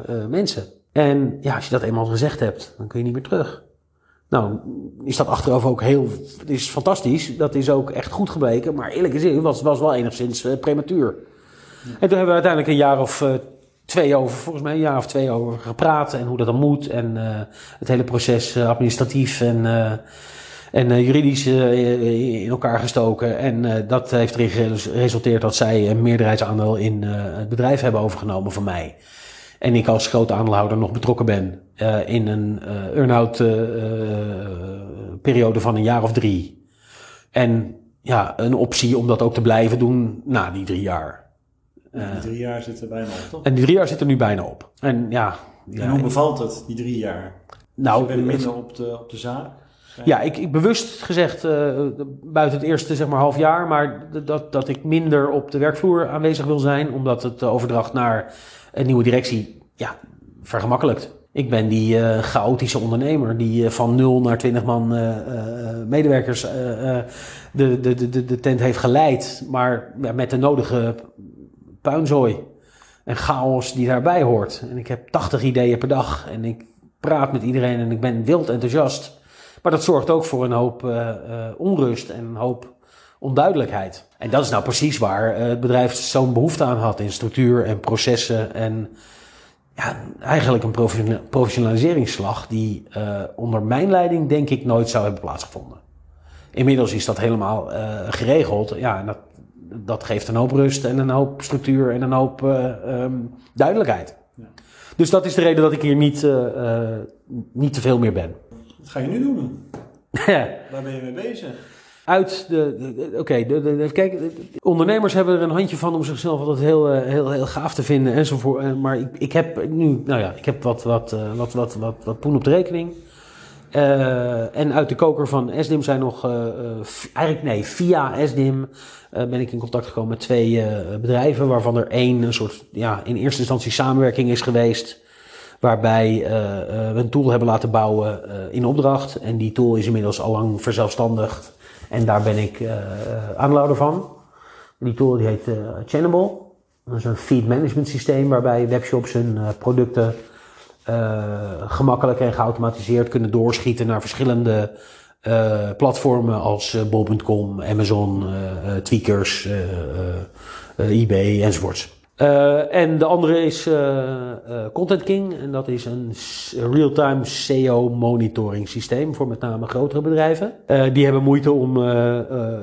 eh, mensen. En ja, als je dat eenmaal gezegd hebt, dan kun je niet meer terug. Nou, is dat achteraf ook heel, is fantastisch. Dat is ook echt goed gebleken. Maar eerlijk gezegd was was wel enigszins eh, prematuur. En toen hebben we uiteindelijk een jaar of twee over, volgens mij een jaar of twee over gepraat. En hoe dat dan moet. En het hele proces administratief en, en eh, juridisch eh, in elkaar gestoken. En eh, dat heeft erin geresulteerd dat zij een meerderheidsaandeel in het bedrijf hebben overgenomen van mij. En ik als grote aandeelhouder nog betrokken ben in een earn-out periode van een jaar of drie. En ja, een optie om dat ook te blijven doen na die drie jaar. die drie jaar zitten bijna op, toch? En die drie jaar zitten er nu bijna op. En ja, ja en hoe bevalt het, die drie jaar? nou, je bent het- minder op de, op de zaak. Ja, ik, ik bewust gezegd, eh, buiten het eerste zeg maar half jaar, maar dat, dat ik minder op de werkvloer aanwezig wil zijn, omdat het de overdracht naar een nieuwe directie ja, vergemakkelijkt. Ik ben die eh, chaotische ondernemer die eh, van 0 naar 20 man medewerkers de, de, de, de, de tent heeft geleid, maar ja, met de nodige puinzooi en chaos die daarbij hoort. En ik heb 80 ideeën per dag en ik praat met iedereen en ik ben wild enthousiast. Maar dat zorgt ook voor een hoop eh, eh, onrust en een hoop onduidelijkheid. En dat is nou precies waar eh, het bedrijf zo'n behoefte aan had in structuur en processen en ja, eigenlijk een professiona- professionaliseringsslag die onder mijn leiding denk ik nooit zou hebben plaatsgevonden. Inmiddels is dat helemaal geregeld. Ja, en dat, dat geeft een hoop rust en een hoop structuur en een hoop eh, ehm, duidelijkheid. Ja. Dus dat is de reden dat ik hier niet, niet te veel meer ben. Ga je nu doen? Waar ben je mee bezig? Uit de. de- de- Oké, de- kijk, de- de ondernemers hebben er een handje van om zichzelf altijd heel, eh, heel, heel gaaf te vinden enzovoort. Eh, Maar ik, ik heb nu, nou ja, ik heb wat, wat, eh, wat, wat, wat, wat poen op de rekening. Eh, en uit de koker van SDIM zijn nog, v- eigenlijk nee, via SDIM eh, ben ik in contact gekomen met twee bedrijven, waarvan er één een soort, ja, in eerste instantie samenwerking is geweest. Waarbij eh, eh, we een tool hebben laten bouwen eh, in opdracht. En die tool is inmiddels al lang verzelfstandigd. En daar ben ik aandeelhouder van. Die tool die heet Channable. Dat is een feed management systeem waarbij webshops hun producten gemakkelijk en geautomatiseerd kunnen doorschieten naar verschillende platformen als eh, bol.com, Amazon, eh, Tweakers, eBay enzovoorts. Uh, en de andere is uh, uh, Content King. En dat is een real-time SEO monitoring systeem voor met name grotere bedrijven. die hebben moeite om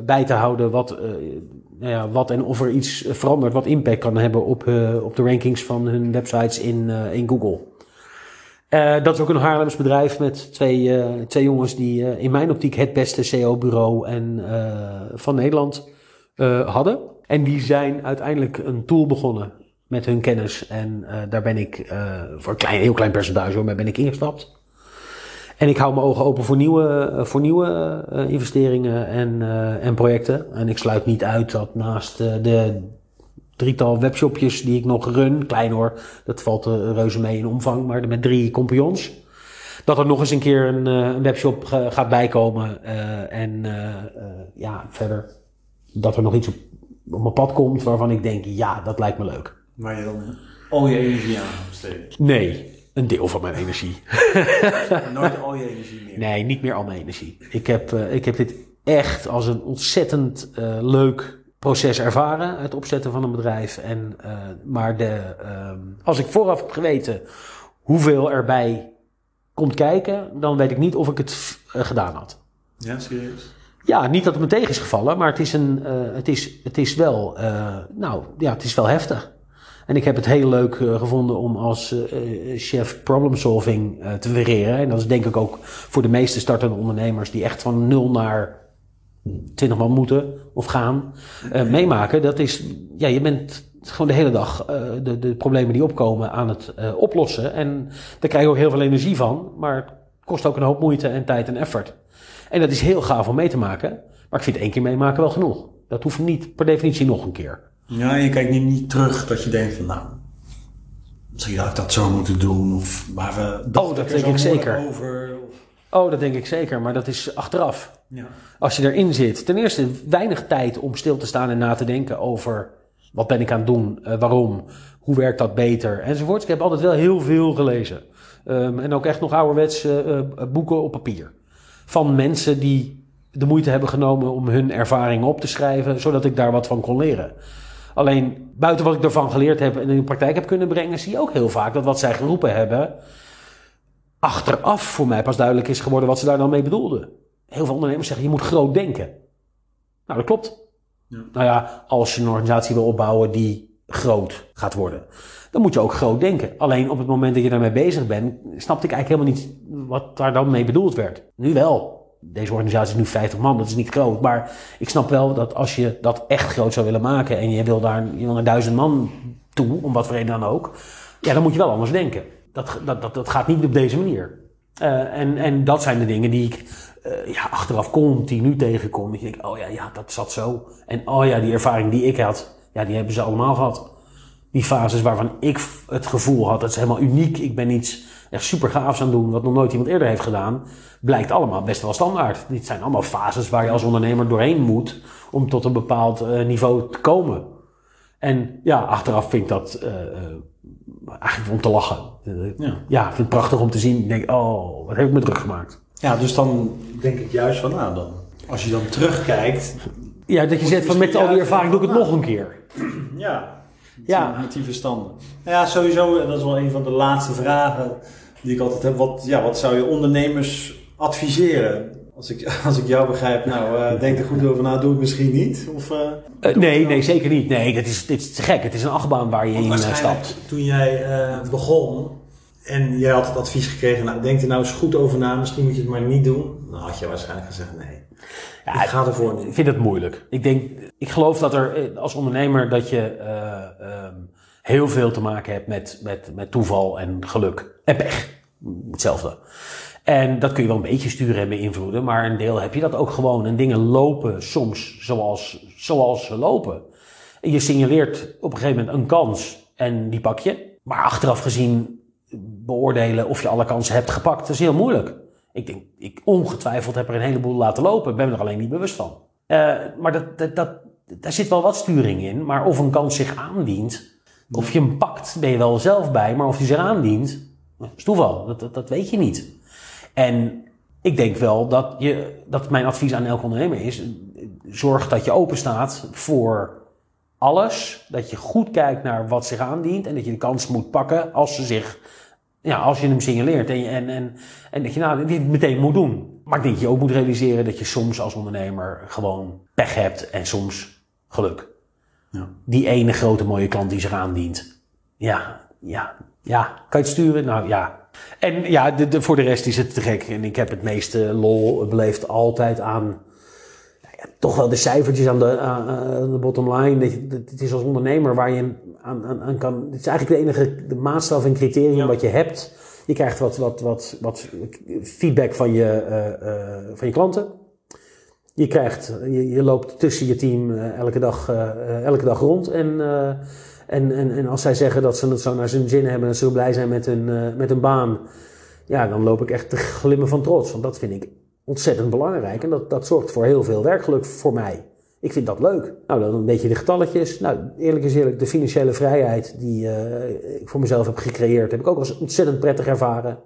bij te houden wat, nou ja, wat en of er iets verandert wat impact kan hebben op, op de rankings van hun websites in, in Google. dat is ook een Haarlems bedrijf met twee, twee jongens die in mijn optiek het beste SEO-bureau en, van Nederland hadden. En die zijn uiteindelijk een tool begonnen met hun kennis. En uh, daar ben ik uh, voor een klein, heel klein percentage hoor, maar ben ik ingestapt. En ik hou mijn ogen open voor nieuwe, uh, voor nieuwe investeringen en, en projecten. En ik sluit niet uit dat naast de drietal webshopjes die ik nog run, klein hoor, dat valt reuze mee in omvang, maar met drie compagnons. Dat er nog eens een keer een, een webshop gaat bijkomen. en ja, verder dat er nog iets op op mijn pad komt waarvan ik denk, ja, dat lijkt me leuk. Waar je dan al je energie aan besteedt? Nee, een deel van mijn energie. [laughs] Nooit al je energie meer? Nee, niet meer al mijn energie. Ik heb, uh, ik heb dit echt als een ontzettend uh, leuk proces ervaren, het opzetten van een bedrijf. En, uh, maar de, als ik vooraf heb geweten hoeveel erbij komt kijken, dan weet ik niet of ik het gedaan had. Ja, serieus? Ja, niet dat het me tegen is gevallen, maar het is, een, uh, het is, het is wel, uh, nou ja, het is wel heftig. En ik heb het heel leuk uh, gevonden om als chef problem solving te vereren. En dat is denk ik ook voor de meeste startende ondernemers die echt van nul naar 20 man moeten of gaan meemaken. Dat is, ja, je bent gewoon de hele dag de, de problemen die opkomen aan het oplossen. En daar krijg je ook heel veel energie van, maar het kost ook een hoop moeite en tijd en effort. En dat is heel gaaf om mee te maken. Maar ik vind één keer meemaken wel genoeg. Dat hoeft niet per definitie nog een keer. Ja, je kijkt niet, niet terug dat je denkt van nou, misschien had ik dat zo moeten doen. Of waar we oh, dat denk ik zeker. Over, Oh, dat denk ik zeker, maar dat is achteraf. Ja. Als je erin zit, ten eerste weinig tijd om stil te staan en na te denken over wat ben ik aan het doen, uh, waarom, hoe werkt dat beter enzovoort. Ik heb altijd wel heel veel gelezen. Um, en ook echt nog ouderwets uh, boeken op papier van mensen die de moeite hebben genomen om hun ervaringen op te schrijven, zodat ik daar wat van kon leren. Alleen buiten wat ik ervan geleerd heb en in de praktijk heb kunnen brengen, zie je ook heel vaak dat wat zij geroepen hebben, achteraf voor mij pas duidelijk is geworden wat ze daar dan mee bedoelden. Heel veel ondernemers zeggen je moet groot denken. Nou, dat klopt. Ja. Nou ja, als je een organisatie wil opbouwen die groot gaat worden, dan moet je ook groot denken. Alleen op het moment dat je daarmee bezig bent, snapte ik eigenlijk helemaal niet wat daar dan mee bedoeld werd. Nu wel. Deze organisatie is nu 50 man, dat is niet groot. Maar ik snap wel dat als je dat echt groot zou willen maken en je wil daar je wil naar duizend man toe, om wat voor reden dan ook, ja, dan moet je wel anders denken. Dat, dat, dat, dat gaat niet op deze manier. Uh, en, en dat zijn de dingen die ik uh, ja, achteraf continu tegenkom. Dat je oh ja, ja, dat zat zo. En oh ja, die ervaring die ik had, ja, die hebben ze allemaal gehad die fases waarvan ik het gevoel had, dat is helemaal uniek. Ik ben iets echt super gaafs aan doen, wat nog nooit iemand eerder heeft gedaan. Blijkt allemaal best wel standaard. Dit zijn allemaal fases waar je als ondernemer doorheen moet om tot een bepaald uh, niveau te komen. En ja, achteraf vind ik dat uh, eigenlijk om te lachen. ja. ja, ik vind het prachtig om te zien. Ik denk, oh, wat heb ik me druk gemaakt. Ja, dus dan denk ik juist van, nou dan, als je dan terugkijkt. Ja, dat je zegt van met al die ervaring doe ik het nog een keer. [clears throat] Ja, ja. Met die verstanden. Ja, sowieso, en dat is wel een van de laatste vragen die ik altijd heb. Wat, ja, wat zou je ondernemers adviseren? Als ik, [laughs] als ik jou begrijp, nou, uh, denk er goed over na, doe het misschien niet? Of, uh, uh, nee, nee, zeker niet. Nee, dit is, dit is te gek. Het is een achtbaan waar je in stapt. Toen jij begon en jij had het advies gekregen, nou, denk er nou eens goed over na, misschien moet je het maar niet doen. Dan had je waarschijnlijk gezegd nee. Ja, ik ga ervoor. Ik vind het moeilijk. Ik denk, ik geloof dat er eh, als ondernemer dat je uh, um, heel veel te maken hebt met, met, met toeval en geluk. En pech. Hetzelfde. En dat kun je wel een beetje sturen en beïnvloeden, maar een deel heb je dat ook gewoon. En dingen lopen soms zoals, zoals ze lopen. En je signaleert op een gegeven moment een kans en die pak je. Maar achteraf gezien beoordelen of je alle kansen hebt gepakt, dat is heel moeilijk. Ik denk, ik ongetwijfeld heb er een heleboel laten lopen. Ik ben me er alleen niet bewust van. Uh, maar dat, dat, daar zit wel wat sturing in. Maar of een kans zich aandient, of je hem pakt, ben je wel zelf bij. Maar of hij zich aandient, is toeval. Dat, dat, dat weet je niet. En ik denk wel dat, je, dat mijn advies aan elke ondernemer is: zorg dat je open staat voor alles. Dat je goed kijkt naar wat zich aandient. En dat je de kans moet pakken als ze zich. Ja, als je hem signaleert. En, je- en, en, en dat je nou, dit meteen moet doen. Maar ik denk dat je ook moet realiseren dat je soms als ondernemer gewoon pech hebt. En soms geluk. Ja. Die ene grote mooie klant die zich aandient. Ja, ja, ja. Kan je het sturen? Nou ja. En ja, de, de- voor de rest is het te gek. En ik heb het meeste lol beleefd altijd aan ja, toch wel de cijfertjes aan de, aan- aan de bottom line. Dat je, dat- het is als ondernemer waar je aan, aan, aan kan. Het is eigenlijk de enige de maatstaf en criterium Ja. wat je hebt. Je krijgt wat, wat, wat, wat feedback van je, eh, eh, van je klanten. Je, krijgt, je, je loopt tussen je team eh, elke, dag, eh, eh, elke dag rond. En, eh, en, en, en als zij zeggen dat ze het zo naar zijn zin hebben en zo blij zijn met hun, eh, met hun baan. Ja, dan loop ik echt te glimmen van trots. Want dat vind ik ontzettend belangrijk. En dat, dat zorgt voor heel veel werkgeluk voor mij. Ik vind dat leuk. Nou, dan een beetje de getalletjes. Nou, eerlijk is eerlijk, de financiële vrijheid die eh, ik voor mezelf heb gecreëerd, heb ik ook als ontzettend prettig ervaren.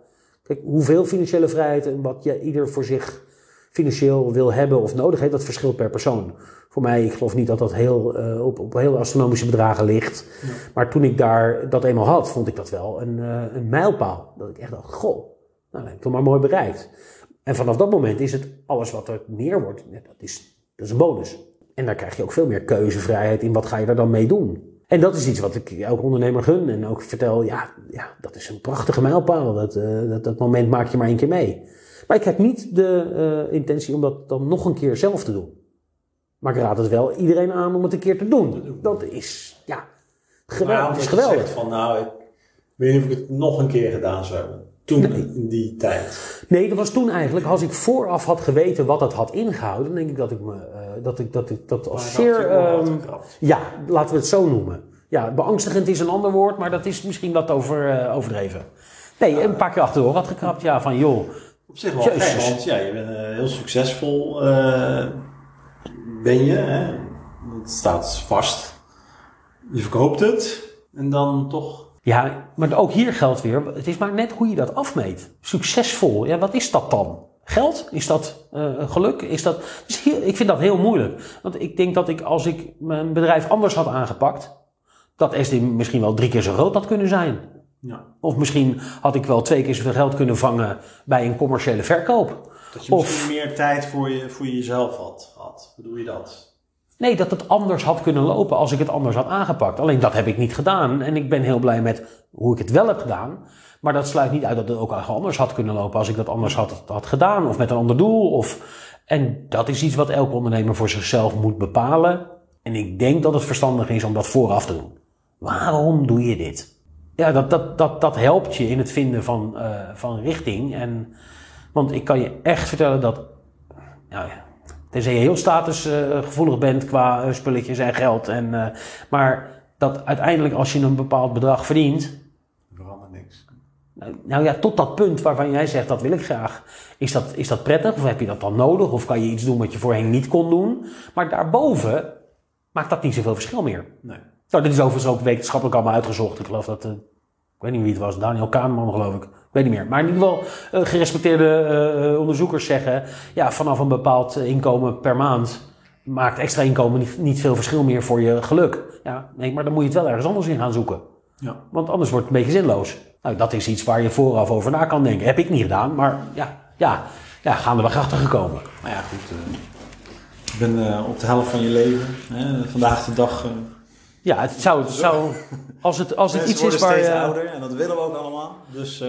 Kijk, hoeveel financiële vrijheid en wat je ieder voor zich financieel wil hebben of nodig heeft, dat verschilt per persoon. Voor mij, ik geloof niet dat dat heel, eh, op, op heel astronomische bedragen ligt. Maar toen ik daar dat eenmaal had, vond ik dat wel een, eh, een mijlpaal. Dat ik echt dacht, goh, nou, dat heb ik toch maar mooi bereikt. En vanaf dat moment is het alles wat er meer wordt, dat, is, dat is een bonus. En daar krijg je ook veel meer keuzevrijheid in wat ga je daar dan mee doen. En dat is iets wat ik elke ondernemer gun en ook vertel, ja, ja dat is een prachtige mijlpaal. Dat, eh, dat, dat moment maak je maar één keer mee. Maar ik heb niet de eh, intentie om dat dan nog een keer zelf te doen. Maar ik raad het wel iedereen aan om het een keer te doen. Dat is, ja, geweldig. Is geweldig. zegt van nou, ik weet niet of ik het nog een keer gedaan zou hebben. Toen, in die tijd. Nee, dat was toen eigenlijk, als ik vooraf had geweten wat het had ingehouden, dan denk ik dat ik me, eh, dat ik dat, ik dat als Maar zeer, ehm, ja, laten we het zo noemen. Ja, beangstigend is een ander woord, maar dat is misschien wat over, eh, overdreven. Nee, een paar keer achter de oor had gekrapt, ja, van joh, Op zich wel gek, want ja, je bent eh, heel succesvol. ben je, hè? Dat staat vast. Je verkoopt het. En dan toch... Ja, maar ook hier geldt weer, het is maar net hoe je dat afmeet. Succesvol, ja, wat is dat dan? Geld? Is dat eh, geluk? Is dat, dus heel- ik vind dat heel moeilijk. Want ik denk dat ik, als ik mijn bedrijf anders had aangepakt, dat SD misschien wel drie keer zo groot had kunnen zijn. Ja. Of misschien had ik wel twee keer zoveel geld kunnen vangen bij een commerciële verkoop. Dat je Of- misschien meer tijd voor, je, voor jezelf had. had. Bedoel je dat? Nee, dat het anders had kunnen lopen als ik het anders had aangepakt. Alleen dat heb ik niet gedaan. En ik ben heel blij met hoe ik het wel heb gedaan. Maar dat sluit niet uit dat het ook anders had kunnen lopen als ik dat anders had, had gedaan. Of met een ander doel. Of... En dat is iets wat elke ondernemer voor zichzelf moet bepalen. En ik denk dat het verstandig is om dat vooraf te doen. Waarom doe je dit? Ja, dat, dat, dat, dat helpt je in het vinden van, eh, van richting. En, want ik kan je echt vertellen dat nou ja, tenzij je heel statusgevoelig bent qua eh, spulletjes en geld. En, eh, maar dat uiteindelijk als je een bepaald bedrag verdient. Er verandert niks. Nou, nou ja, tot dat punt waarvan jij zegt dat wil ik graag. Is dat, is dat prettig of heb je dat dan nodig? Of kan je iets doen wat je voorheen niet kon doen? Maar daarboven maakt dat niet zoveel verschil meer. Nee. Nou, dit is overigens ook wetenschappelijk allemaal uitgezocht. Ik geloof dat, eh, ik weet niet wie het was, Daniel Kahneman geloof ik. Ik weet niet meer. Maar in ieder geval, eh, gerespecteerde eh, eh, onderzoekers zeggen, ja, vanaf een bepaald inkomen per maand maakt extra inkomen niet, niet veel verschil meer voor je geluk. Ja, nee, maar dan moet je het wel ergens anders in gaan zoeken. Ja. Want anders wordt het een beetje zinloos. Nou, dat is iets waar je vooraf over na kan denken. Heb ik niet gedaan, maar ja, ja, ja gaandeweg achter gekomen. Maar ja, goed. je bent eh, op de helft van je leven. Hè? Vandaag de dag... Ja, het zou, het zou [laughs] als het, als het iets is waar steeds je... ouder en dat willen we ook allemaal. Dus... eh,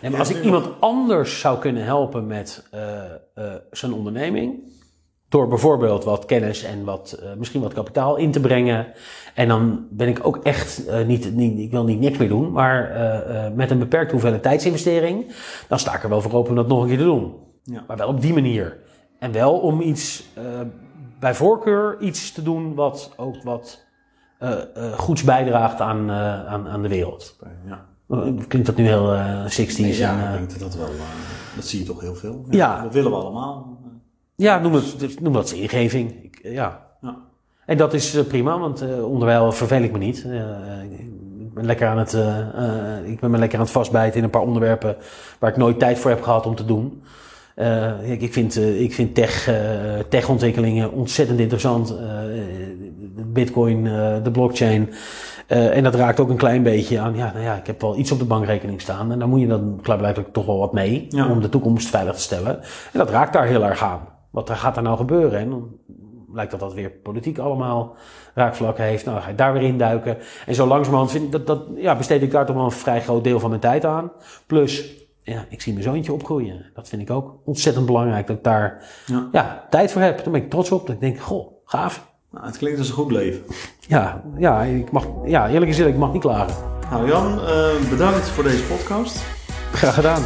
Nee, maar als ik iemand anders zou kunnen helpen met eh, eh, zijn onderneming, door bijvoorbeeld wat kennis en wat, eh, misschien wat kapitaal in te brengen, en dan ben ik ook echt eh, niet, niet, ik wil niet niks meer doen, maar met een beperkte hoeveelheid tijdsinvestering, dan sta ik er wel voor open om dat nog een keer te doen. Ja. Maar wel op die manier. En wel om iets, eh, bij voorkeur iets te doen wat ook wat goeds bijdraagt aan, eh, aan, aan de wereld. Ja. Klinkt dat nu heel eh 60s? Nee, ja, en, eh, ik denk dat dat wel... eh, dat zie je toch heel veel. Ja. Dat willen we allemaal. Ja, noem dat, noem dat zijn ingeving. Ik, eh, ja. Ja. En dat is eh, prima, want eh, onderwijl vervel ik me niet. Eh, ik, ben lekker aan het, eh, eh, ik ben me lekker aan het vastbijten in een paar onderwerpen waar ik nooit tijd voor heb gehad om te doen. Eh, ik, ik vind, eh, ik vind tech, eh, techontwikkelingen ontzettend interessant. Bitcoin, eh, de blockchain. Eh, en dat raakt ook een klein beetje aan, ja, nou ja, ik heb wel iets op de bankrekening staan. En dan moet je dan klaarblijkelijk toch wel wat mee Ja. om de toekomst veilig te stellen. En dat raakt daar heel erg aan. Wat er gaat er nou gebeuren? En dan lijkt dat dat weer politiek allemaal raakvlakken heeft. Nou, dan ga je daar weer induiken. En zo langzamerhand vind ik dat, dat, ja, besteed ik daar toch wel een vrij groot deel van mijn tijd aan. Plus, ja, ik zie mijn zoontje opgroeien. Dat vind ik ook ontzettend belangrijk dat ik daar Ja. ja, tijd voor heb. Daar ben ik trots op. Dat ik denk, goh, gaaf. Nou, het klinkt als een goed leven. Ja, ja, ik mag, ja eerlijk gezegd, ik mag niet klagen. Nou Jan, eh, bedankt voor deze podcast. Graag gedaan.